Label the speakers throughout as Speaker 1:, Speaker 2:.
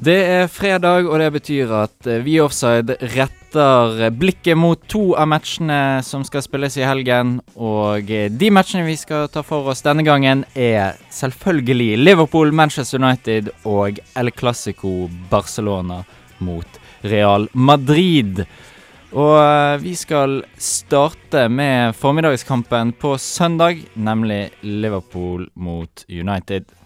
Speaker 1: Det er fredag, og det betyr at vi vi offside retter blikket mot to av matchene som skal spilles i helgen. Og eh, de matchene vi skal ta for oss denne gangen, er selvfølgelig Liverpool, Manchester United og El Clásico Barcelona mot Real Madrid. Og eh, vi skal starte med formiddagskampen på søndag, nemlig Liverpool mot United.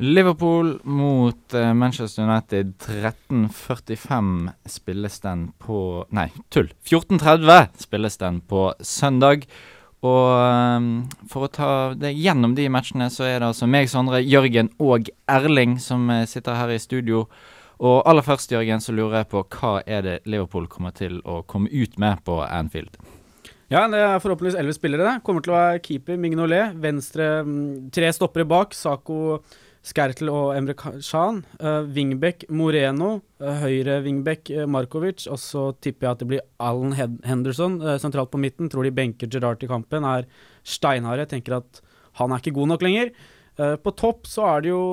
Speaker 1: Liverpool mot eh, Manchester United 13.45 spilles den på Nei, tull. 14.30 spilles den på søndag. Og eh, for å ta det gjennom de matchene, så er det altså meg, Sondre, Jørgen og Erling som eh, sitter her i studio. Og aller først, Jørgen, så lurer jeg på hva er det Liverpool kommer til å komme ut med på Anfield?
Speaker 2: Ja, det er forhåpentligvis elleve spillere. Kommer til å være keeper Mignolet. Venstre mm, tre stoppere bak. Sako, Skertel og Emre Khan. Uh, Wingback Moreno. Uh, høyre wingback uh, Markovic. Og så tipper jeg at det blir Allen Henderson sentralt på midten. Tror de benker Gerrard i kampen. Er steinharde. Tenker at han er ikke god nok lenger. På topp så er det jo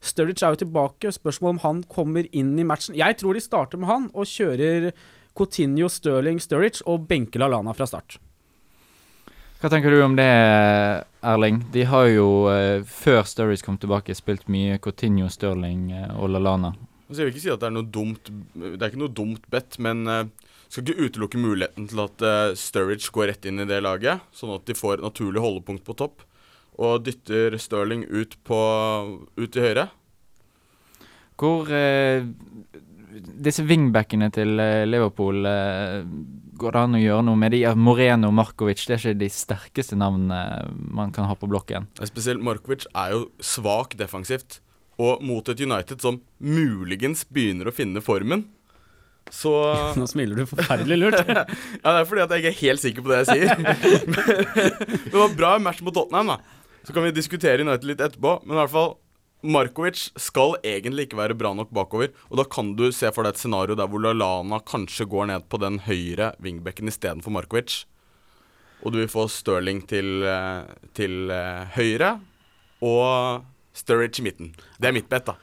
Speaker 2: Sturridge er jo tilbake. Spørsmål om han kommer inn i matchen. Jeg tror de starter med han og kjører Coutinho, Stirling, Sturridge og benker Lallana fra start.
Speaker 1: Hva tenker du om det, Erling? De har jo, eh, før Sturridge kom tilbake, spilt mye Coutinho, Stirling eh, og Lallana.
Speaker 3: Altså, jeg vil ikke si at det er noe dumt Det er ikke noe dumt bet, men eh, skal ikke utelukke muligheten til at eh, Sturridge går rett inn i det laget, sånn at de får et naturlig holdepunkt på topp, og dytter Stirling ut på ut til høyre.
Speaker 1: Hvor eh, Disse wingbackene til eh, Liverpool eh, Går det an å gjøre noe med de? Moreno og Markovic det er ikke de sterkeste navnene man kan ha på blokken.
Speaker 3: Spesielt Markovic er jo svak defensivt, og mot et United som muligens begynner å finne formen. Så
Speaker 2: Nå smiler du forferdelig lurt.
Speaker 3: Ja, det er fordi at jeg ikke er helt sikker på det jeg sier. Det var bra match mot Tottenham, da. Så kan vi diskutere United litt etterpå, men i hvert fall Markovic skal egentlig ikke være bra nok bakover, og da kan du se for deg et scenario der hvor Lallana kanskje går ned på den høyre wingbacken istedenfor Markovic. Og du vil få Stirling til, eh, til eh, høyre og Sturridge i midten. Det er mitt bet, da.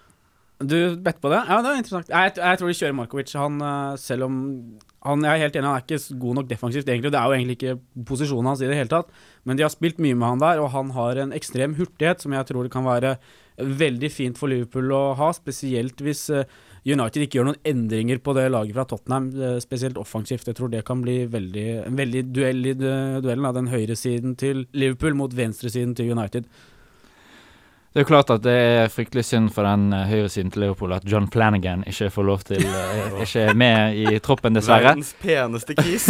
Speaker 2: Du bet på det? Ja, det er interessant. Jeg, jeg tror de kjører Markovic. Han, eh, selv om han, Jeg er helt enig, han er ikke god nok defensivt, egentlig. Det er jo egentlig ikke posisjonen hans i det hele tatt. Men de har spilt mye med han der, og han har en ekstrem hurtighet som jeg tror det kan være veldig fint for Liverpool å ha. Spesielt hvis eh, United ikke gjør noen endringer på det laget fra Tottenham, eh, spesielt offensivt. Jeg tror det kan bli veldig, en veldig duell i duellen av den høyresiden til Liverpool mot venstresiden til United.
Speaker 1: Det er jo klart at det er fryktelig synd for den eh, høyresiden til Liverpool at John Flanagan ikke får lov til eh, Ikke er med i troppen, dessverre.
Speaker 3: Verdens peneste kis.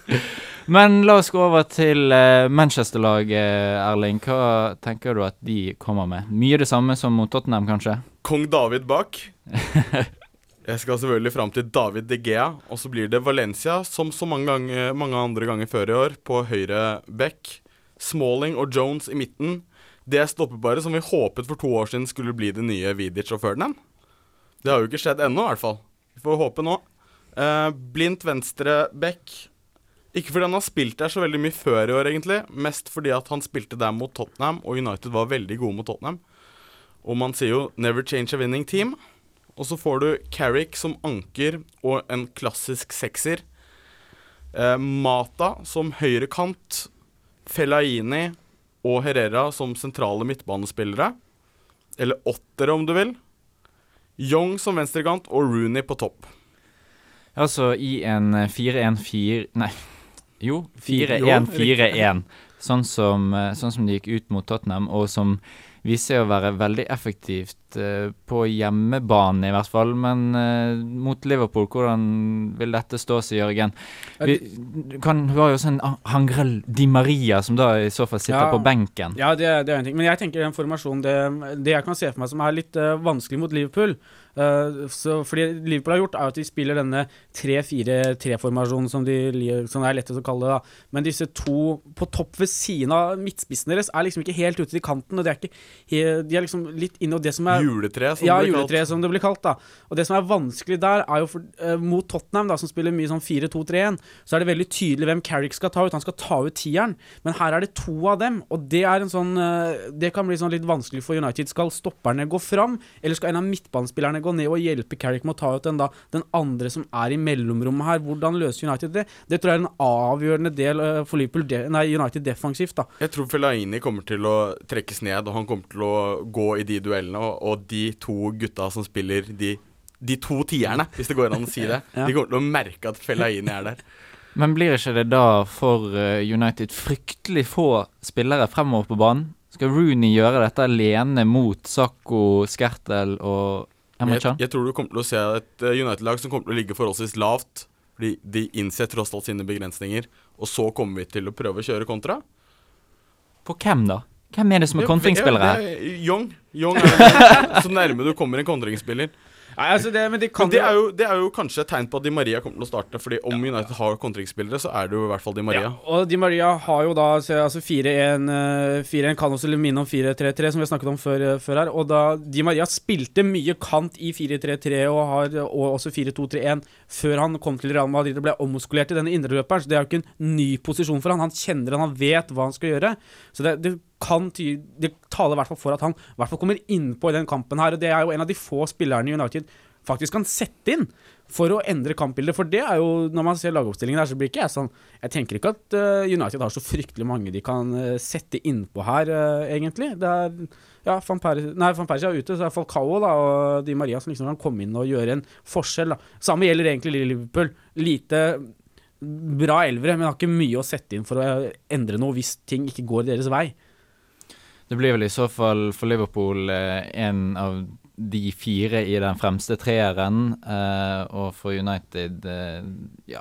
Speaker 1: Men la oss gå over til eh, Manchester-laget, Erling. Hva tenker du at de kommer med? Mye det samme som mot Tottenham, kanskje?
Speaker 3: Kong David bak. Jeg skal selvfølgelig fram til David De Gea, og så blir det Valencia, som så mange, ganger, mange andre ganger før i år, på høyre back. Smalling og Jones i midten. Det stoppebare som vi håpet for to år siden skulle bli det nye Vidic og Ferdinand. Det har jo ikke skjedd ennå, i hvert fall. Vi får håpe nå. Uh, blindt venstre back. Ikke fordi han har spilt der så veldig mye før i år, egentlig. Mest fordi at han spilte der mot Tottenham, og United var veldig gode mot Tottenham. Og man sier jo 'never change a winning team'. Og så får du Carrick som anker og en klassisk sekser. Eh, Mata som høyrekant. Fellaini og Herrera som sentrale midtbanespillere. Eller åttere, om du vil. Young som venstrekant og Rooney på topp.
Speaker 1: Altså i en eh, 4-1-4 Nei, jo,
Speaker 2: Jo,
Speaker 1: 4-1-4-1. Sånn som, eh, sånn som de gikk ut mot Tottenham, og som viser seg å være veldig effektivt på hjemmebane, i hvert fall. Men uh, mot Liverpool, hvordan vil dette stå seg, Jørgen? Vi, kan, du har jo sånn Hangrel Di Maria, som da i så fall sitter
Speaker 2: Ja.
Speaker 1: på benken.
Speaker 2: Ja, det, det er en ting. Men jeg tenker den formasjonen det, det jeg kan se for meg som er litt uh, vanskelig mot Liverpool eh, så, Fordi Liverpool har gjort, er at de spiller denne 3-4-3-formasjonen, som, de, som det er lettest å kalle det. da. Men disse to på topp ved siden av midtspissen deres er liksom ikke helt ute i kanten. Og De er ikke, de er liksom litt inne og det som er
Speaker 3: Juletre, som
Speaker 2: ja,
Speaker 3: det
Speaker 2: juletre, som det blir kalt. da Og det som er vanskelig der, er jo for, uh, mot Tottenham, da som spiller mye sånn 4-2-3-1, så er det veldig tydelig hvem Carrick skal ta ut. Han skal ta ut tieren, men her er det to av dem, og det er en sånn uh, Det kan bli sånn litt vanskelig for United. Skal stopperne gå fram, eller skal en av midtbanespillerne gå ned og hjelpe Carrick med å ta ut den, da, den andre som er i mellomrommet her? Hvordan løser United det? Det tror jeg er en avgjørende del uh, for Liverpool, de, nei, United defensivt. da
Speaker 3: Jeg tror Fellaini kommer til å trekkes ned, og han kommer til å gå i de duellene. Og, og de to gutta som spiller de, de to tierne, hvis det går an å si det,
Speaker 2: Ja.
Speaker 3: de kommer til å merke at Fellaini er der.
Speaker 1: Men blir ikke det da for eh, United fryktelig få spillere fremover på banen? Skal Rooney gjøre dette alene mot Sakko, Skertel og Emre
Speaker 3: Jeg, jeg tror du kommer til å se et eh, United-lag som kommer til å ligge forholdsvis lavt. Fordi de innser tross alt sine begrensninger. Og så kommer vi til å prøve å kjøre kontra.
Speaker 1: På hvem, da? Hvem er det som er kontringsspillere her?
Speaker 3: er Young. Young er det så nærme du kommer en kontringsspiller.
Speaker 2: Nei, altså det, men de kan
Speaker 3: Men det er, jo, det er jo kanskje et tegn på at Di Maria kommer til å starte. Fordi om United har kontringsspillere, så er det jo i hvert fall Di Maria.
Speaker 2: Ja, og Di Maria har jo da altså 4-1 eh, 4-1 kan også minne om 4-3-3, som vi har snakket om før, eh, før her. Og da Di Maria spilte mye kant i 4-3-3 og, har, og også 4-2-3-1 før han kom til Real Madrid og ble omskolert i denne indreløperen. Så det er jo ikke en ny posisjon for han. Han kjenner han, han vet hva han skal gjøre. Så det, det kan Det taler i hvert fall for at han i hvert fall kommer innpå i den kampen her. Og det er jo en av de få spillerne i United faktisk kan sette inn for å endre kampbildet. For det er jo, når man ser lagoppstillingen her, så blir ikke jeg sånn Jeg tenker ikke at eh, United har så fryktelig mange de kan eh, sette innpå her, eh, egentlig. Det er ja, Van Persie, nei, Van Persie er ute, så er Falcao da, og Di Maria som liksom kan komme inn og gjøre en forskjell. da. Samme gjelder egentlig Liverpool. Lite bra elvere, men har ikke mye å sette inn for å endre noe hvis ting ikke går deres vei.
Speaker 1: Det blir vel i så fall for Liverpool eh, en av de fire i den fremste treeren, eh, og for United eh, ja,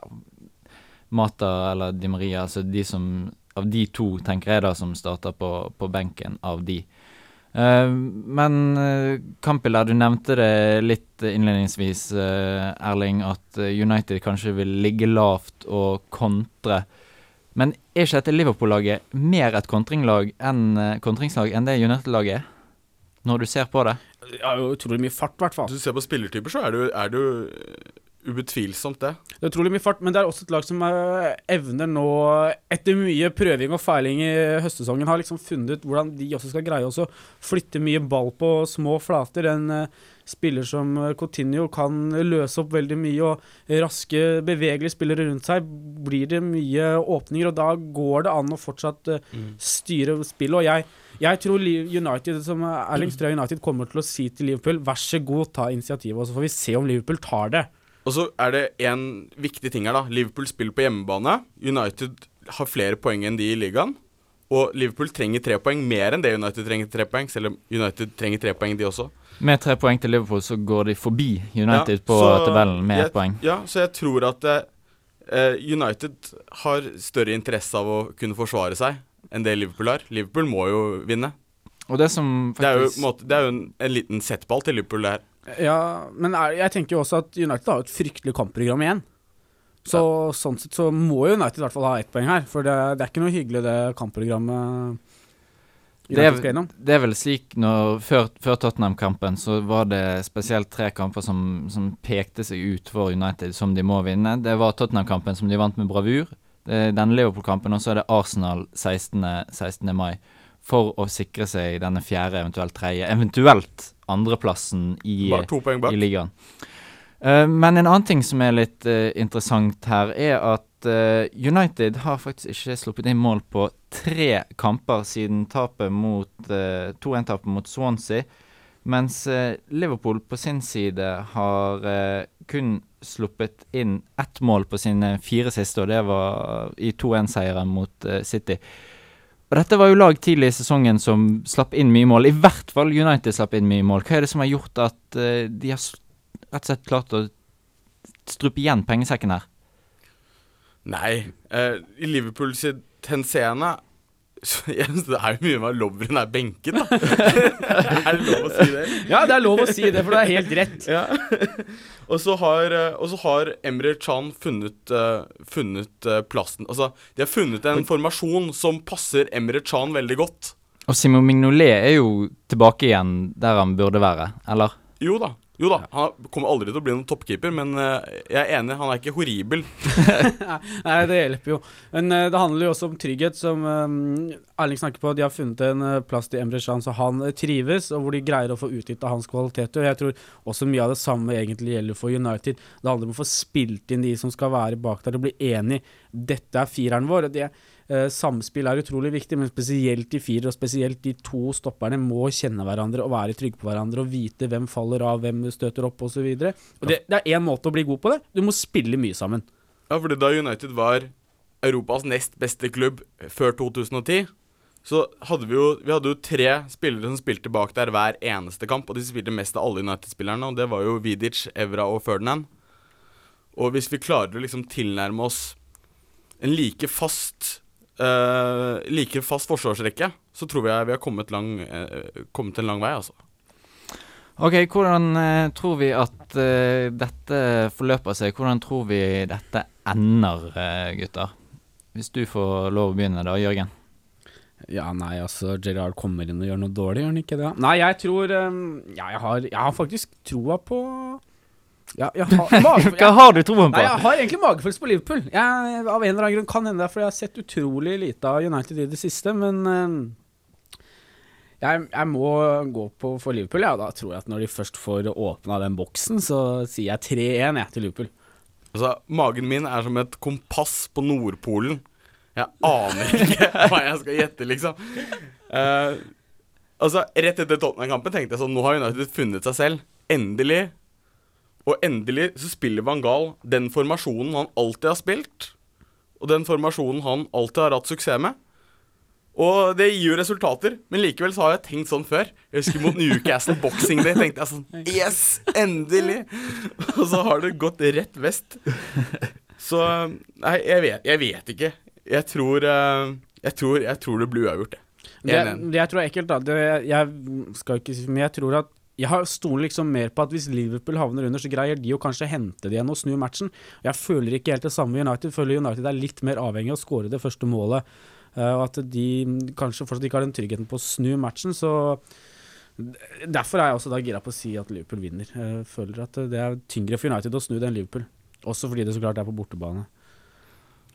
Speaker 1: Mata eller Di Maria, altså de som Av de to, tenker jeg da, som starter på, på benken av de. Uh, men uh, Kampila, du nevnte det litt innledningsvis, uh, Erling, at United kanskje vil ligge lavt og kontre. Men er ikke dette Liverpool-laget mer et kontringlag enn, eh, kontringslag enn det United-laget er? Når du ser på det?
Speaker 2: Jo utrolig mye fart, i hvert fall.
Speaker 3: Hvis du ser på spillertyper, så er det jo, er det eh, ubetvilsomt det.
Speaker 2: Det er utrolig mye fart, men det er også et lag som eh, evner nå, etter mye prøving og feiling i høstsesongen, har liksom funnet ut hvordan de også skal greie å flytte mye ball på små flater. En spiller som eh, Coutinho kan løse opp veldig mye, og raske, bevegelige spillere rundt seg blir det mye åpninger, og da går det an å fortsatt eh, styre spillet. Og jeg, jeg tror United, som Erling Strøe United kommer til å si til Liverpool, vær så god, ta initiativet, og så får vi se om Liverpool tar det.
Speaker 3: Og så er det en viktig ting her, da. Liverpool spiller på hjemmebane. United har flere poeng enn de i ligaen. Og Liverpool trenger tre poeng mer enn det United trenger tre poeng, selv om United trenger tre poeng, de også.
Speaker 1: Med tre poeng til Liverpool så går de forbi United
Speaker 3: Ja,
Speaker 1: på tabellen med ett poeng.
Speaker 3: Ja, så jeg tror at uh, United har større interesse av å kunne forsvare seg enn det Liverpool har. Liverpool må jo vinne.
Speaker 1: Og det som
Speaker 3: Det er jo, måte, det er jo en, en liten settball til Liverpool, det her.
Speaker 2: Ja, men er, jeg tenker jo også at United har et fryktelig kampprogram igjen. Så sånn sett så må United i hvert fall ha ett poeng her, for det, det er ikke noe hyggelig det kampprogrammet
Speaker 1: det er, det er vel slik når Før, før Tottenham-kampen så var det spesielt tre kamper som, som pekte seg ut for United som de må vinne. Det var Tottenham-kampen som de vant med bravur. Denne Liverpool-kampen, og så er det Arsenal 16. 16. mai. For å sikre seg denne fjerde, eventuelt tredje, eventuelt andreplassen i, i ligaen. Eh, men en annen ting som er litt eh, interessant her, er at eh, United har faktisk ikke sluppet inn mål på tre kamper siden tapet mot 2-1-tapet mot Swansea. Mens eh, Liverpool på sin side har eh, kun sluppet inn ett mål på sine fire siste, og det var i 2-1-seieren mot eh, City. Og dette var jo lag tidlig i sesongen som slapp inn mye mål. I hvert fall United slapp inn mye mål. Hva er det som har gjort at eh, de har rett og slett klart å strupe igjen pengesekken her?
Speaker 3: Nei, Uh, i Liverpool sitt henseende så Det er jo mye mer Lovren er benket, da. er det lov å si det?
Speaker 2: Ja, det er lov å si det, for det er helt rett.
Speaker 3: Ja. og, så har, eh, og så har Emre Chan funnet, eh, funnet plassen Altså, de har funnet en formasjon som passer Emre Chan veldig godt.
Speaker 1: Og Simon Mignolet er jo tilbake igjen der han burde være, eller?
Speaker 3: Jo da. Jo da, Han kommer aldri til å bli noen toppkeeper, men eh, jeg er enig, han er ikke horribel.
Speaker 2: Nei, det hjelper jo. Men eh, det handler jo også om trygghet, som um, Erling snakker på. De har funnet en eh, plass til Emre Chan så han eh, trives, og hvor de greier å få utnytta hans kvaliteter. Og jeg tror også mye av det samme egentlig gjelder for United. Det handler om å få spilt inn de som skal være bak der, og bli enig. Dette er fireren vår. og det eh, Samspill er utrolig viktig, men spesielt de fire, og spesielt de to stopperne, må kjenne hverandre og være trygge på hverandre og vite hvem faller av, hvem støter opp osv. Det, det er én måte å bli god på det. Du må spille mye sammen.
Speaker 3: Ja, fordi da United var Europas nest beste klubb før 2010, så hadde vi jo Vi hadde jo tre spillere som spilte bak der hver eneste kamp, og de spilte mest av alle United-spillerne, og det var jo Vidic, Evra og Ferdinand. Og hvis vi klarer å liksom tilnærme oss en like fast eh, like fast forsvarsrekke, så tror jeg vi har kommet, lang, uh, kommet en lang vei, altså.
Speaker 1: Ok, hvordan uh, tror vi at dette forløper seg? Hvordan tror vi dette ender, gutter? Hvis du får lov å begynne da, Jørgen.
Speaker 2: Ja, nei, altså Gerard kommer inn og gjør noe dårlig, gjør han ikke det? Nei, jeg tror um, Ja, jeg har, jeg har faktisk troa på Ja, har mage,
Speaker 1: Hva har du troen
Speaker 2: Nei,
Speaker 1: på?
Speaker 2: jeg har egentlig magefølelse på Liverpool. Jeg, av en eller annen grunn kan hende det, er fordi jeg har sett utrolig lite av United i det siste, men um, jeg, jeg må gå på for Liverpool, ja. Da tror jeg at når de først får åpna den boksen, så sier jeg 3-1 jeg til Liverpool.
Speaker 3: Altså, magen min er som et kompass på Nordpolen. Jeg aner ikke hva jeg skal gjette, liksom. Uh, altså, Rett etter Tottenham-kampen tenkte jeg sånn Nå har United funnet seg selv. Endelig. Og endelig så spiller Van Gaal den formasjonen han alltid har spilt. Og den formasjonen han alltid har hatt suksess med. Og det gir jo resultater, men likevel så har jeg tenkt sånn før. Jeg husker mot Newcastle Boxing Day tenkte jeg sånn Yes! Endelig! Og så har det gått rett vest. Så Nei, jeg vet, jeg vet ikke. Jeg tror, eh, jeg tror Jeg tror det blir uavgjort, det.
Speaker 2: Det,
Speaker 3: 1-1.
Speaker 2: det jeg tror er ekkelt, da det, Jeg skal ikke si Men jeg tror at jeg har stoler liksom mer på at hvis Liverpool havner under, så greier de å kanskje hente det igjen og snu matchen. Jeg føler ikke helt det samme med United. Jeg føler United er litt mer avhengig av å skåre det første målet. eh, og at de kanskje fortsatt ikke har den tryggheten på å snu matchen. Så derfor er jeg også da gira på å si at Liverpool vinner. Jeg føler at det er tyngre for United å snu det enn Liverpool. Også fordi det så klart er på bortebane.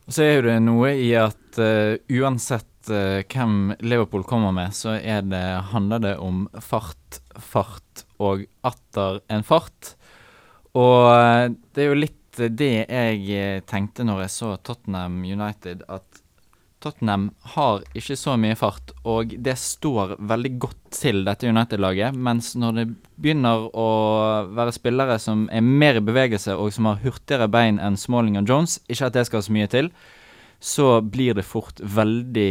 Speaker 1: Så er det noe i at uh, uansett eh, hvem Liverpool kommer med, så det, handler det om fart, fart og atter en fart. Og eh, det er jo litt det jeg eh, tenkte når jeg så Tottenham United, at Tottenham har ikke så mye fart, og det står veldig godt til dette United-laget. Mens når det begynner å være spillere som er mer i bevegelse, og som har hurtigere bein enn Smalling og Jones, ikke at det skal så mye til, så blir det fort veldig,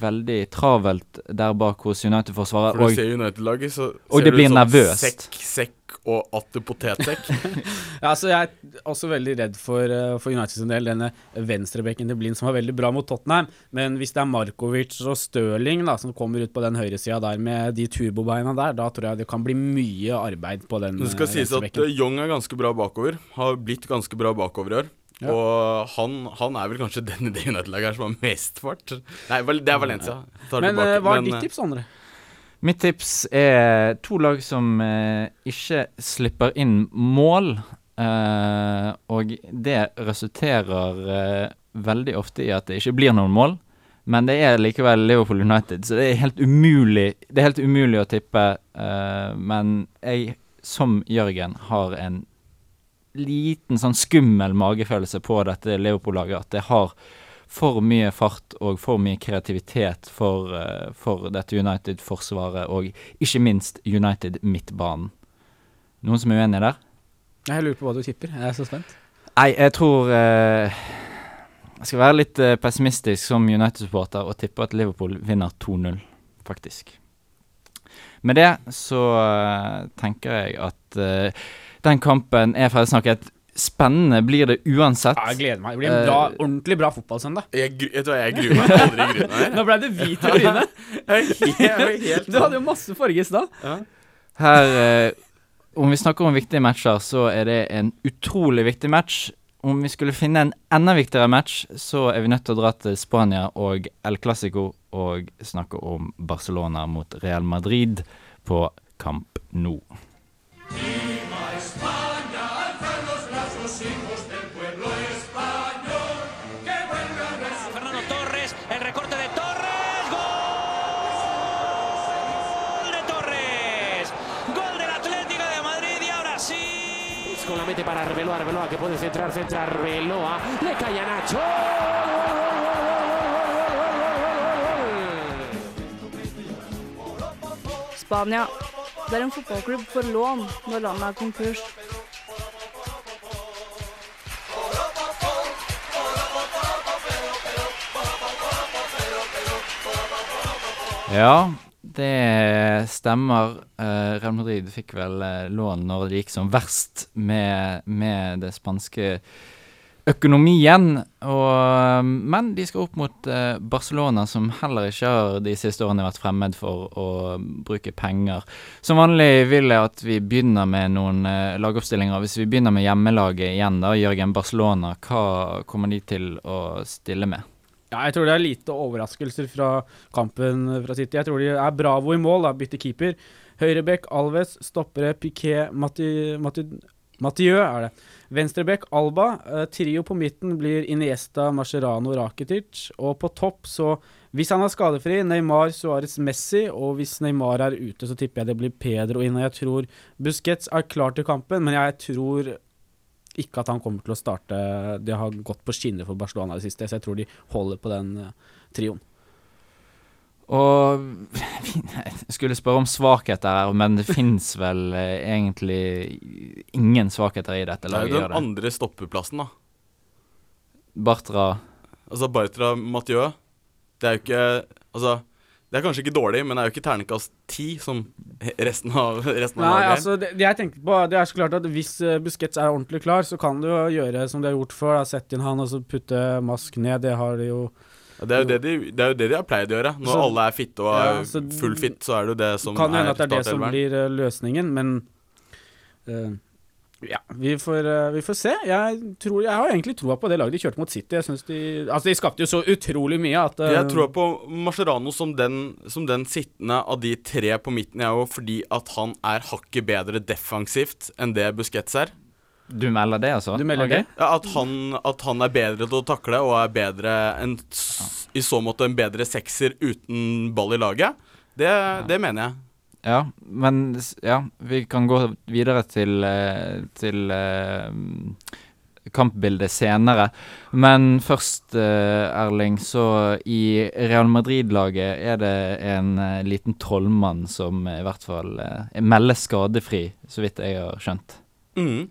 Speaker 1: veldig travelt der bak hos United-forsvaret.
Speaker 3: For du ser United-laget, så ser du sånn
Speaker 1: nervøst.
Speaker 3: Sekk, sekk og atter potetsekk.
Speaker 2: Ja, altså jeg er også veldig redd for, uh, for United sin del, denne venstrebekken til Blind som var veldig bra mot Tottenham. Men hvis det er Markovic og Stirling da, som kommer ut på den høyresida der med de turbobeina der, da tror jeg det kan bli mye arbeid på den
Speaker 3: Det skal
Speaker 2: eh,
Speaker 3: sies at
Speaker 2: venstrebekken.
Speaker 3: eh, Young er ganske bra bakover. Har blitt ganske bra bakover i år.
Speaker 2: Ja.
Speaker 3: Og han, han er vel kanskje den i det United-laget her som har mest fart. Nei, det er Valencia. Tar
Speaker 2: Men
Speaker 3: tilbake.
Speaker 2: eh, hva er
Speaker 3: Men,
Speaker 2: ditt
Speaker 3: eh,
Speaker 2: tips, Sondre?
Speaker 1: Mitt tips er to lag som eh, ikke slipper inn mål. eh, og det resulterer eh, veldig ofte i at det ikke blir noen mål. Men det er likevel Liverpool United, så det er helt umulig Det er helt umulig å tippe. eh, men jeg, som Jørgen, har en liten sånn skummel magefølelse på dette Liverpool-laget. At det har for mye fart og for mye kreativitet for, eh, for dette United-forsvaret, og ikke minst United-midtbanen. Noen som er uenig der?
Speaker 2: Jeg lurer på hva du tipper. Jeg er så spent.
Speaker 1: Nei, jeg tror eh, jeg skal være litt eh, pessimistisk som United-supporter og tippe at Liverpool vinner 2-0, faktisk. Med det så eh, tenker jeg at eh, den kampen er ferdig snakket. Spennende blir det uansett.
Speaker 2: Ja, jeg gleder meg. Det blir en bra,
Speaker 1: uh,
Speaker 2: ordentlig bra fotballsøndag.
Speaker 3: Jeg, vet du hva, jeg gruer meg. Aldri mer.
Speaker 2: Nå ble det hvit i trynet. Du hadde jo masse farge i stad.
Speaker 1: Her, uh, om vi snakker om viktige matcher, så er det en utrolig viktig match. Om vi skulle finne en enda viktigere match, så er vi nødt til å dra til Spania og El Clásico og snakke om Barcelona mot Real Madrid på Kamp Nou.
Speaker 4: Para Arbeloa, Arbeloa que puede centrar, centra Arbeloa, le cae a Nacho.
Speaker 5: Spania. Det er en fotballklubb for lån når landet er konkurs.
Speaker 1: Ja, det stemmer. Uh, Real Madrid fikk vel uh, lån når det gikk som verst med, med det spanske økonomien. Og, men de skal opp mot uh, Barcelona, som heller ikke har de siste årene vært fremmed for å bruke penger. Som vanlig vil jeg at vi begynner med noen uh, lagoppstillinger. Hvis vi begynner med hjemmelaget igjen, da, Jørgen Barcelona, hva kommer de til å stille med?
Speaker 2: Ja, jeg tror det er lite overraskelser fra kampen fra City. Jeg tror de er Bravo i mål, da, bytter keeper. Høyrebekk Alves, stoppere Piquet Mathieu er det. Venstrebekk Alba. Eh, trio på midten blir Iniesta, Mascherano, Rakitic. Og på topp, så Hvis han er skadefri, Neymar, Suárez, Messi. Og hvis Neymar er ute, så tipper jeg det blir Pedro inn. Og jeg tror Busquets er klar til kampen, men jeg tror ikke at han kommer til å starte Det har gått på skinner for Barcelona i det siste, så jeg tror de holder på den eh, trioen.
Speaker 1: Og jeg skulle spørre om svakheter her, men det fins vel eh, egentlig ingen svakheter i dette laget?
Speaker 3: Det er jo den andre stoppeplassen, da.
Speaker 1: Bartra
Speaker 3: Altså Bartra Mathieu. Det er jo ikke Altså, det er kanskje ikke dårlig, men det er jo ikke terningkast ti som resten av, resten
Speaker 2: Nei,
Speaker 3: er.
Speaker 2: altså det, jeg tenkte på Det er så klart at hvis uh, Busquets er ordentlig klar, så kan du jo gjøre som de har gjort før. Da, sette inn han og så putte Mask ned. Det har de jo
Speaker 3: Ja, det, er jo det, de, det er jo det de har pleid å gjøre. Når
Speaker 2: Så-
Speaker 3: alle er fitte og er
Speaker 2: Ja,
Speaker 3: full fit, så er det jo det som
Speaker 2: Kan
Speaker 3: er Kan
Speaker 2: hende at det er det som blir eh, løsningen, men eh, ja, vi får, eh, vi får se. Jeg, tror, jeg har egentlig troa på det laget de kjørte mot City. Jeg synes de, altså de skapte jo så utrolig mye at uh,
Speaker 3: Jeg tror på Mascherano som den, som den sittende av de tre på midten, jeg òg, fordi at han er hakket bedre defensivt enn det Busquets er.
Speaker 1: Du melder det, altså?
Speaker 2: Du melder
Speaker 1: okay.
Speaker 2: det?
Speaker 3: Ja, at, han, at han er bedre til å takle og er bedre en, i så måte en bedre sekser uten ball i laget. Det, det mener jeg.
Speaker 1: Ja, men ja, vi kan gå videre til, eh, til eh, kampbildet senere. Men først, eh, Erling, så i Real Madrid-laget er det en liten trollmann som i hvert fall melder skadefri, så vidt jeg har skjønt.
Speaker 3: Mm.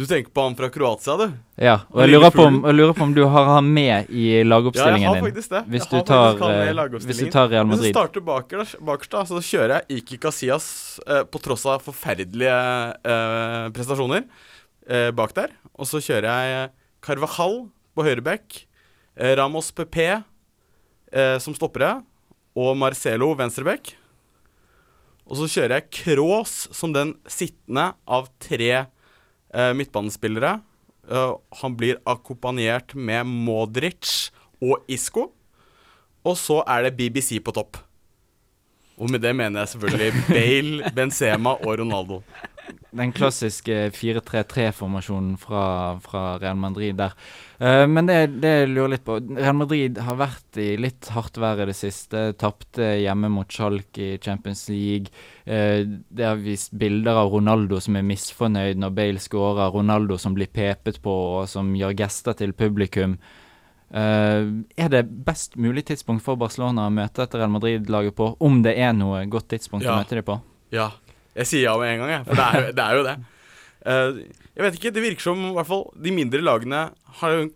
Speaker 3: Du tenker på han fra Kroatia, du?
Speaker 1: Ja, og jeg lurer, på om, jeg lurer på om du har han med i
Speaker 3: Ja, jeg
Speaker 1: lagoppstillingen
Speaker 3: har
Speaker 1: din.
Speaker 3: faktisk det.
Speaker 1: Hvis du, tar, eh, hvis du tar Real Madrid.
Speaker 3: Hvis du starter bakerst, bakerst da, så kjører jeg Iki Casillas eh, på tross av forferdelige eh, prestasjoner eh, bak der. Og så kjører jeg Carvajal på høyreback, eh, Ramos PP eh, som stoppere, og Marcelo venstreback. Og så kjører jeg Kroos som den sittende av tre eh, midtbanespillere. Uh, han blir akkompagnert med Modric og Isco. Og så er det BBC på topp. Og med det mener jeg selvfølgelig Bale, Benzema og Ronaldo.
Speaker 1: Den klassiske 4-3-3-formasjonen fra, fra Real Madrid der. Uh, men det, det lurer litt på Real Madrid har vært i litt hardt vær i det siste. Tapte hjemme mot Schalke i Champions League. Uh, det har vist bilder av Ronaldo som er misfornøyd når Bale skårer. Ronaldo som blir pepet på, og som gjør gester til publikum. Uh, er det best mulig tidspunkt for Barcelona å møte etter Real Madrid-laget på? Om det er noe godt tidspunkt
Speaker 3: Ja.
Speaker 1: å møte dem på?
Speaker 3: Ja. Jeg sier ja med en gang, jeg. For det er, jo- det er jo det. Uh, jeg vet ikke, det virker som i hvert fall de mindre lagene har jo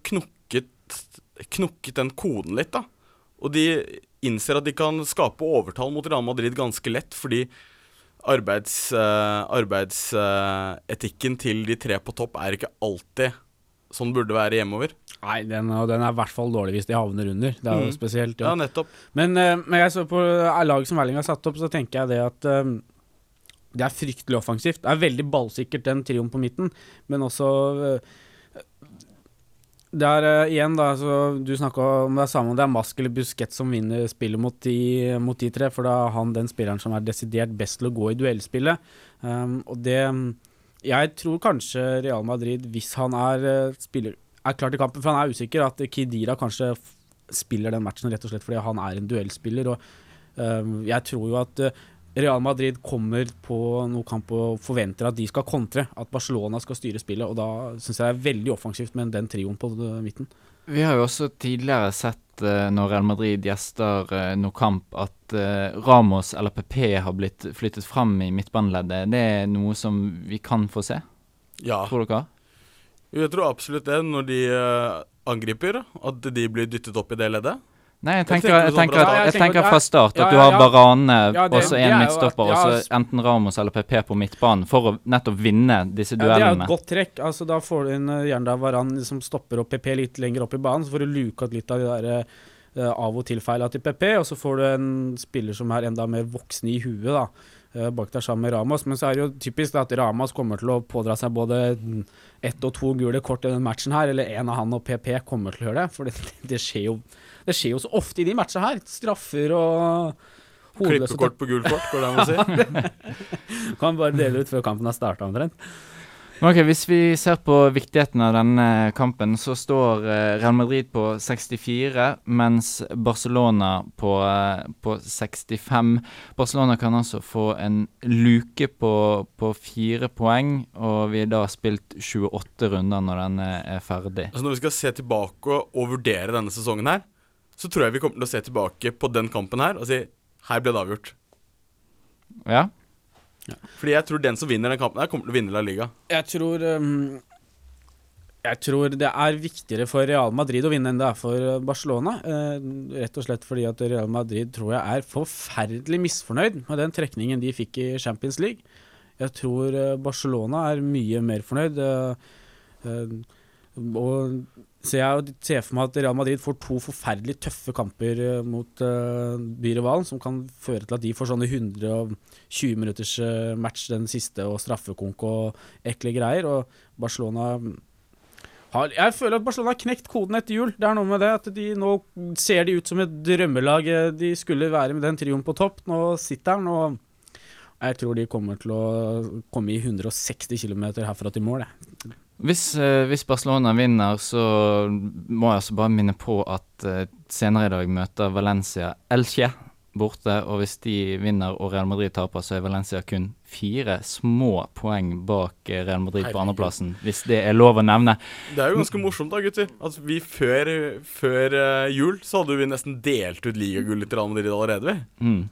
Speaker 3: knukket den koden litt, da. Og de innser at de kan skape overtall mot Real Madrid ganske lett, fordi arbeids, uh, arbeidsetikken til de tre på topp er ikke alltid sånn burde være hjemover.
Speaker 2: Nei, den, den er i hvert fall dårlig hvis de havner under. Det er jo
Speaker 3: Mm.
Speaker 2: spesielt.
Speaker 3: Ja,
Speaker 2: Ja.
Speaker 3: nettopp.
Speaker 2: Men uh, når jeg så på laget som Erling har satt opp, så tenker jeg det at det er fryktelig offensivt. Det er veldig ballsikkert, den trioen på midten, men også eh, Det er eh, igjen, da, du snakka om det er samme om det er Mask eller Busquets som vinner spillet mot de, mot de tre, for da er han den spilleren som er desidert best til å gå i duellspillet. Um, og det Jeg tror kanskje Real Madrid, hvis han er eh, spiller er klar til kampen, for han er usikker, at Kidira kanskje spiller den matchen rett og slett fordi han er en duellspiller. Og um, jeg tror jo at Real Madrid kommer på noen kamp og forventer at de skal kontre, at Barcelona skal styre spillet, og da syns jeg det er veldig offensivt med den trioen på eh, midten.
Speaker 1: Vi har jo også tidligere sett eh, når Real Madrid gjester uh, noe kamp, at eh, Ramos eller PP har blitt flyttet fram i midtbaneleddet. Det er noe som vi kan få se,
Speaker 3: Ja.
Speaker 1: tror dere?
Speaker 3: Jo, Jeg tror absolutt det, når de eh, angriper, at de blir dyttet opp i det leddet.
Speaker 1: Nei, jeg tenker, jeg
Speaker 3: sånn
Speaker 1: tenker, at,
Speaker 2: jeg tenker-
Speaker 1: fra start at du har
Speaker 2: Barane,
Speaker 1: Varane og så en
Speaker 2: er
Speaker 1: midtstopper, og så enten Ramos eller PP på midtbanen, for å nettopp vinne disse
Speaker 2: Ja, det er jo et godt trekk. Altså, da får du inn uh, gjerne da Varan som stopper opp PP litt lenger opp i banen, så får du luka litt av de der eh, av og til-feila til PP, og så får du en spiller som er enda mer voksen i huet, da. Eh, bak der sammen med Ramas. Men så er det jo typisk at Ramas kommer til å pådra seg både ett og to gule kort i den matchen her, eller en av han og PP kommer til å gjøre det. For det, det, skjer, jo, det skjer jo så ofte i de matchene her. Straffer og hodeløse
Speaker 3: Klippekort på gult kort, går det an å si.
Speaker 2: Kan bare dele ut før kampen har starta omtrent.
Speaker 1: Ok, Hvis vi ser på viktigheten av denne kampen, så står eh, Real Madrid på 64, mens Barcelona på, eh, på 65. Barcelona kan altså få en luke på, på fire poeng, og vi har da spilt 28 runder når denne er ferdig.
Speaker 3: Altså Når vi skal se tilbake og vurdere denne sesongen her, så tror jeg vi kommer til å se tilbake på den kampen her og si her ble det avgjort.
Speaker 1: Ja?
Speaker 3: Fordi jeg tror den som vinner den kampen her, kommer til å vinne La Liga.
Speaker 2: Jeg tror um, Jeg tror det er viktigere for Real Madrid å vinne enn det er for uh, Barcelona. Uh, rett og slett fordi at Real Madrid tror jeg er forferdelig misfornøyd med den trekningen de fikk i Champions League. Jeg tror uh, Barcelona er mye mer fornøyd. Uh, uh, og så jeg ser for meg at Real Madrid får to forferdelig tøffe kamper eh, mot uh, byrivalen, som kan føre til at de får sånne 120 minutters eh, match den siste, og straffekonk og ekle greier. Og Barcelona har Jeg føler at Barcelona har knekt koden etter jul. Det er noe med det at de nå ser de ut som et drømmelag. eh, De skulle være med den trioen på topp. Nå sitter den, og jeg tror de kommer til å komme i 160 km herfra til mål. jeg.
Speaker 1: Hvis, eh, hvis Barcelona vinner, så må jeg altså bare minne på at eh, senere i dag møter Valencia Elche borte. Og hvis de vinner og Real Madrid taper, så er Valencia kun fire små poeng bak eh, Real Madrid på andreplassen. Hvis det er lov å nevne.
Speaker 3: Det er jo ganske morsomt da, gutter. At vi før, før jul så hadde vi nesten delt ut ligagullet til Real Madrid allerede, vi.
Speaker 1: Mm.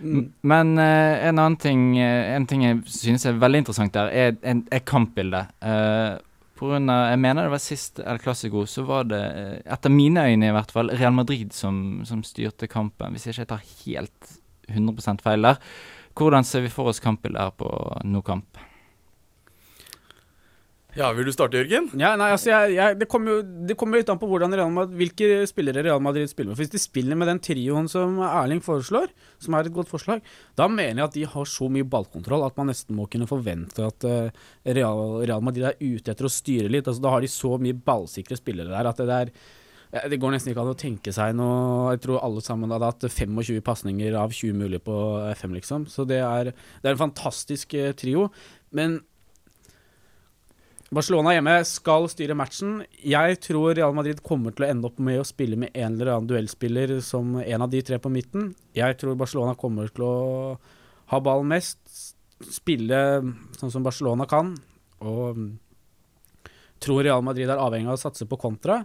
Speaker 1: M- Men uh, en annen ting uh, En ting jeg synes er veldig interessant der, er, er, kampbildet. Uh, på grunn av, jeg mener det var sist El Clásico, så var det, eh, etter mine øyne i hvert fall, Real Madrid som, som styrte kampen. Hvis jeg ikke tar helt 100 feil der. Hvordan ser vi for oss kampbildet her på No Camp?
Speaker 3: Ja, vil du starte, Jørgen?
Speaker 2: Ja, nei, altså jeg, jeg, det kommer jo det kommer litt an på Madrid, hvilke spillere Real Madrid spiller med. Hvis de spiller med den trioen som Erling foreslår, som er et godt forslag, da mener jeg at de har så mye ballkontroll at man nesten må kunne forvente at eh, Real, Real Madrid er ute etter å styre litt. Altså Da har de så mye ballsikre spillere der at det der det går nesten ikke an å tenke seg noe Jeg tror alle sammen hadde hatt 25 pasninger av 20 mulige på FM, liksom. Så det er, det er en fantastisk eh, trio. Men Barcelona hjemme skal styre matchen. Jeg tror Real Madrid kommer til å ende opp med å spille med en eller annen duellspiller som en av de tre på midten. Jeg tror Barcelona kommer til å ha ballen mest, spille sånn som Barcelona kan, og tror Real Madrid er avhengig av å satse på kontra.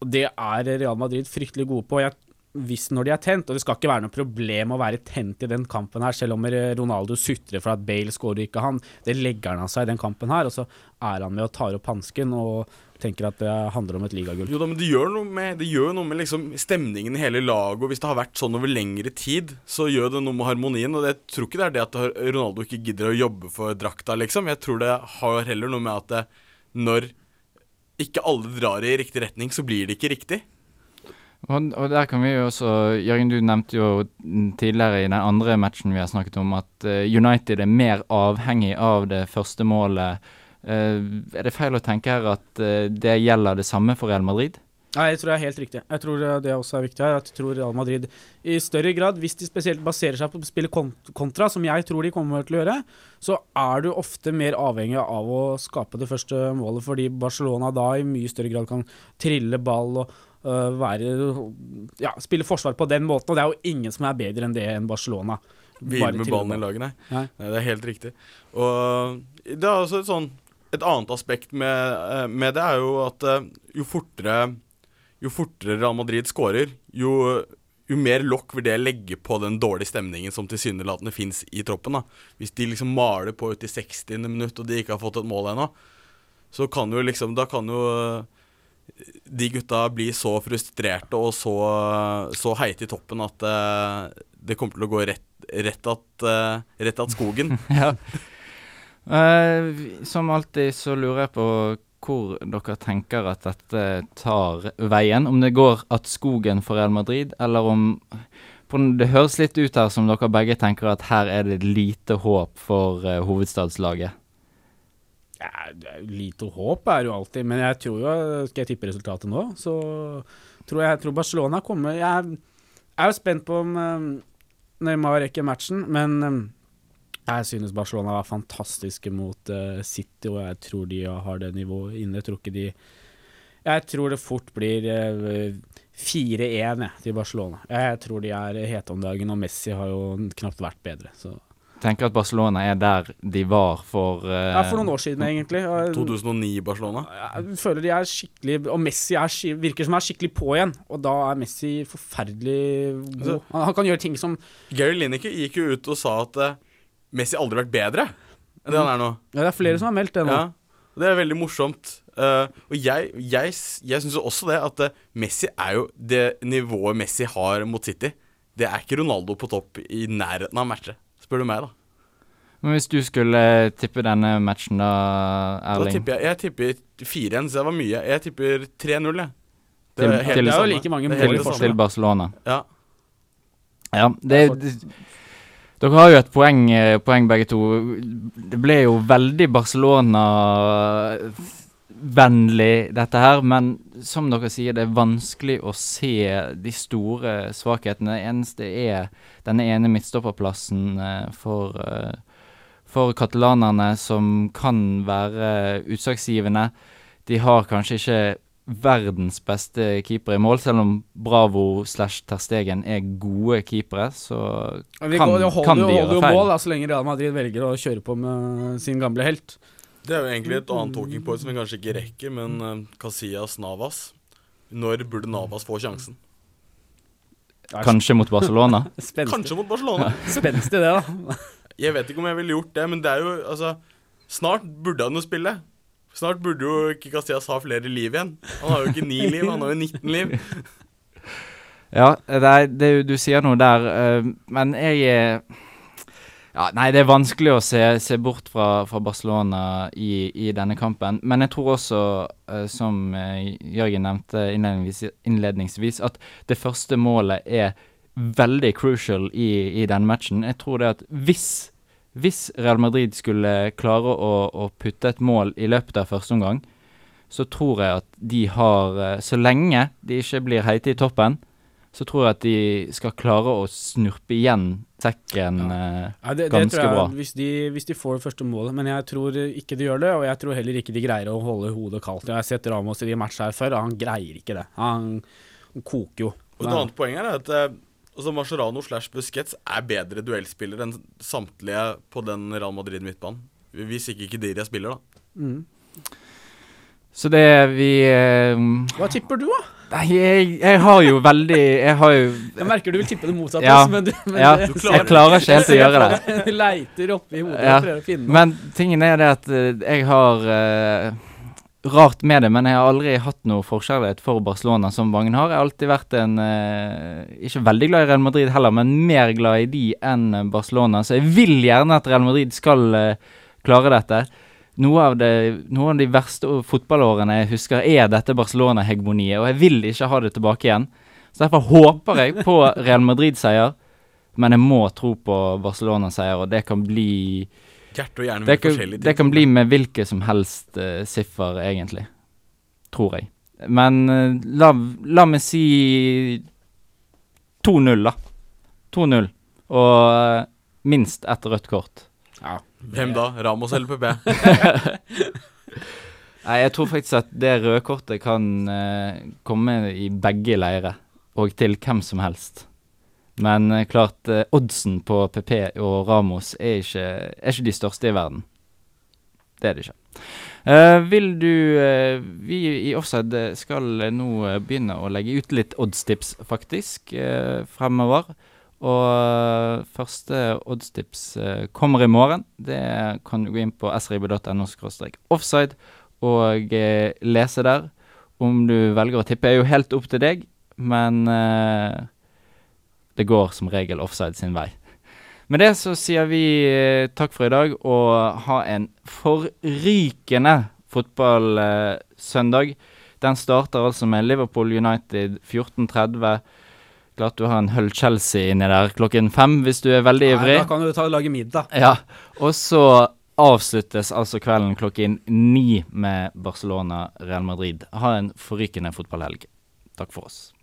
Speaker 2: Og det er Real Madrid fryktelig gode på. Jeg, hvis når de er tent, og det skal ikke være noe problem å være tent i den kampen her, selv om Ronaldo sutrer for at Bale skårer ikke han. Det legger han av seg i den kampen her, og så er han med og tar opp hansken og tenker at det handler om et ligagull.
Speaker 3: Jo da, men det gjør noe med, det gjør noe med liksom stemningen i hele laget. Og hvis det har vært sånn over lengre tid, så gjør det noe med harmonien. Og jeg tror ikke det er det at Ronaldo ikke gidder å jobbe for drakta, liksom. Jeg tror det har heller noe med at det, når ikke alle drar i riktig retning, så blir det ikke riktig.
Speaker 1: Og, og, der kan vi jo også Jørgen, du nevnte jo tidligere i den andre matchen vi har snakket om, at uh, United er mer avhengig av det første målet. Uh, er det feil å tenke her at uh, det gjelder det samme for Real Madrid?
Speaker 2: Nei, jeg tror det er helt riktig. Jeg tror det også er viktig her. Jeg tror Real Madrid i større grad, hvis de spesielt baserer seg på å spille kontra, som jeg tror de kommer til å gjøre, så er du ofte mer avhengig av å skape det første målet, fordi Barcelona da i mye større grad kan trille ball og være Ja, spille forsvar på den måten. Og det er jo ingen som er bedre enn det enn Barcelona.
Speaker 3: Hvile med ballen i laget, nei. nei. nei. Det er helt riktig. Og det er også et sånn Et annet aspekt med, eh, med det er jo at uh, jo fortere Jo fortere Real Madrid skårer, jo jo mer lokk vil det legge på den dårlige stemningen som tilsynelatende fins i troppen. da. Hvis de liksom maler på ut i 60. minutt og de ikke har fått et mål ennå, så kan jo liksom Da kan jo de gutta blir så frustrerte og så, så heite i toppen at uh, det kommer til å gå rett, rett at, uh, rett at skogen.
Speaker 1: ja. Uh, som alltid så lurer jeg på hvor dere tenker at dette tar veien. Om det går at skogen for Real Madrid, eller om Det høres litt ut her som dere begge tenker at her er det lite håp for hovedstadslaget.
Speaker 2: Ja, lite håp er jo alltid, men jeg tror jo Skal jeg tippe resultatet nå, så tror jeg, jeg tror Barcelona kommer Jeg er jo spent på om um, Neymar rekker matchen, men um, jeg synes Barcelona var fantastiske mot uh, City, og jeg tror de har det nivået inne. Jeg tror de Jeg tror det fort blir uh, 4-1 til Barcelona. Jeg tror de er hete om dagen, og Messi har jo knapt vært bedre. Så
Speaker 1: tenker at Barcelona er der de var for uh,
Speaker 2: Ja, For noen år siden, egentlig.
Speaker 3: 2009-Barcelona?
Speaker 2: Jeg føler de er skikkelig Og Messi er, virker som er skikkelig på igjen, og da er Messi forferdelig god. Altså, han, han, kan gjøre ting som
Speaker 3: Gary Lineker gikk jo ut og sa at uh, Messi aldri har vært bedre enn det han er nå.
Speaker 2: Ja, det er flere som har meldt det nå. Ja,
Speaker 3: det er veldig morsomt. Uh, og jeg, jeg, jeg syns også det at uh, Messi er jo det nivået Messi har mot City. Det er ikke Ronaldo på topp i nærheten av matchet spør du meg, da.
Speaker 1: Men Hvis du skulle tippe denne matchen, da, Erling?
Speaker 3: Da tipper jeg, jeg tipper 4-1, så det var mye. Jeg tipper 3-0, jeg.
Speaker 2: Det, til, til, det er jo like mange mål
Speaker 1: til, Barcelona.
Speaker 3: Ja.
Speaker 1: Ja, det, det dere har jo et poeng, eh, poeng, begge to. Det ble jo veldig Barcelona vennlig, dette her. Men som dere sier, det er vanskelig å se de store svakhetene. Det eneste er denne ene midtstopperplassen uh, for, uh, for katalanerne, som kan være utslagsgivende. De har kanskje ikke verdens beste keepere i mål, selv om Bravo slash Terstegen er gode keepere, så kan, kan de gjøre feil.
Speaker 2: Holder jo mål da, så lenge Real Madrid velger å kjøre på med sin gamle helt.
Speaker 3: Det er jo egentlig et annet talking point som vi kanskje ikke rekker, men uh, Casillas Navas. Når burde Navas få sjansen?
Speaker 1: Kanskje mot Barcelona?
Speaker 3: Kanskje mot Barcelona.
Speaker 2: Spenstig det, da.
Speaker 3: jeg vet ikke om jeg ville gjort det, men det er jo altså Snart burde han jo spille. Snart burde jo ikke Casillas ha flere liv igjen. Han har jo ikke ni liv, han har jo 19 liv.
Speaker 1: ja, det er, det, du sier noe der, uh, men jeg er ja, nei, det er vanskelig å se, se bort fra, fra Barcelona i, i, denne kampen. Men jeg tror også, uh, som uh, Jørgen nevnte innledningsvis, innledningsvis, at det første målet er veldig crucial i, i denne matchen. Jeg tror det at hvis, hvis Real Madrid skulle klare å, å, putte et mål i løpet av første omgang, så tror jeg at de har uh, Så lenge de ikke blir heite i toppen, så tror jeg at de skal klare å snurpe igjen sekken ja. Eh, ja, det, ganske det tror jeg, bra.
Speaker 2: Hvis de, hvis de, får det første målet, men jeg tror ikke de gjør det. Og jeg tror heller ikke de greier å holde hodet kaldt. Jeg har sett Ramos i de matchene her før, og han greier ikke det. Han, han koker jo.
Speaker 3: Og Et annet poeng er at eh, altså Mascherano slash Busquets er bedre duellspillere enn samtlige på den Real Madrid-midtbanen. Hvis ikke Kediria spiller, da.
Speaker 2: Mm.
Speaker 1: Så det vi eh,
Speaker 2: Hva tipper du, da?
Speaker 1: Nei, jeg, jeg har jo veldig Jeg har jo
Speaker 2: Jeg merker du vil tippe det motsatte,
Speaker 1: Ja.
Speaker 2: men, du, men
Speaker 1: Ja,
Speaker 2: det-
Speaker 1: jeg klarer ikke helt å gjøre det.
Speaker 2: Du leiter oppi hodet
Speaker 1: Ja,
Speaker 2: og prøver å finne noe.
Speaker 1: Men tingen er det at eh, jeg har uh, Rart med det, men jeg har aldri hatt noe forkjærlighet for Barcelona som mange har. Jeg har alltid vært en uh, Ikke veldig glad i Real Madrid heller, men mer glad i de enn Barcelona. Så jeg vil gjerne at Real Madrid skal uh, klare dette. Noe av, det, noe av de verste fotballårene jeg husker, er dette Barcelona-hegemoniet, og jeg vil ikke ha det tilbake igjen. Så derfor håper jeg på Real Madrid-seier, men jeg må tro på Barcelona-seier, og det kan bli
Speaker 3: Hjerte og hjerne
Speaker 1: det
Speaker 3: med
Speaker 1: kan,
Speaker 3: ting.
Speaker 1: det kan bli med hvilket som helst uh, siffer, egentlig. Tror jeg. Men uh, la, la meg si 2-0, da. 2-0. Og uh, minst ett rødt kort.
Speaker 3: Hvem da? Ramos eller PP?
Speaker 1: Nei, jeg tror faktisk at det røde kortet kan eh, komme i begge leirer, og til hvem som helst. Men eh, klart, eh, oddsen på PP og Ramos er ikke, er ikke de største i verden. Det er det ikke. Eh, vil du eh, Vi i Offside skal nå eh, begynne å legge ut litt oddstips, faktisk, eh, fremover. Og eh, første oddstips eh, kommer i morgen. Det kan du gå inn på srib.no offside og eh, lese der. Om du velger å tippe, er jo helt opp til deg, men det går som regel offside sin vei. Med det så sier vi takk for i dag, og ha en forrykende fotballsøndag. Den starter altså med Liverpool United 14.30. Klart du har en Hull Chelsea inni der klokken fem hvis du er veldig
Speaker 2: Nei,
Speaker 1: ivrig.
Speaker 2: da kan du ta, og lage middag.
Speaker 1: Ja, og så avsluttes altså kvelden klokken ni med Barcelona-Real Madrid. Ha en forrykende fotballhelg. Takk for oss.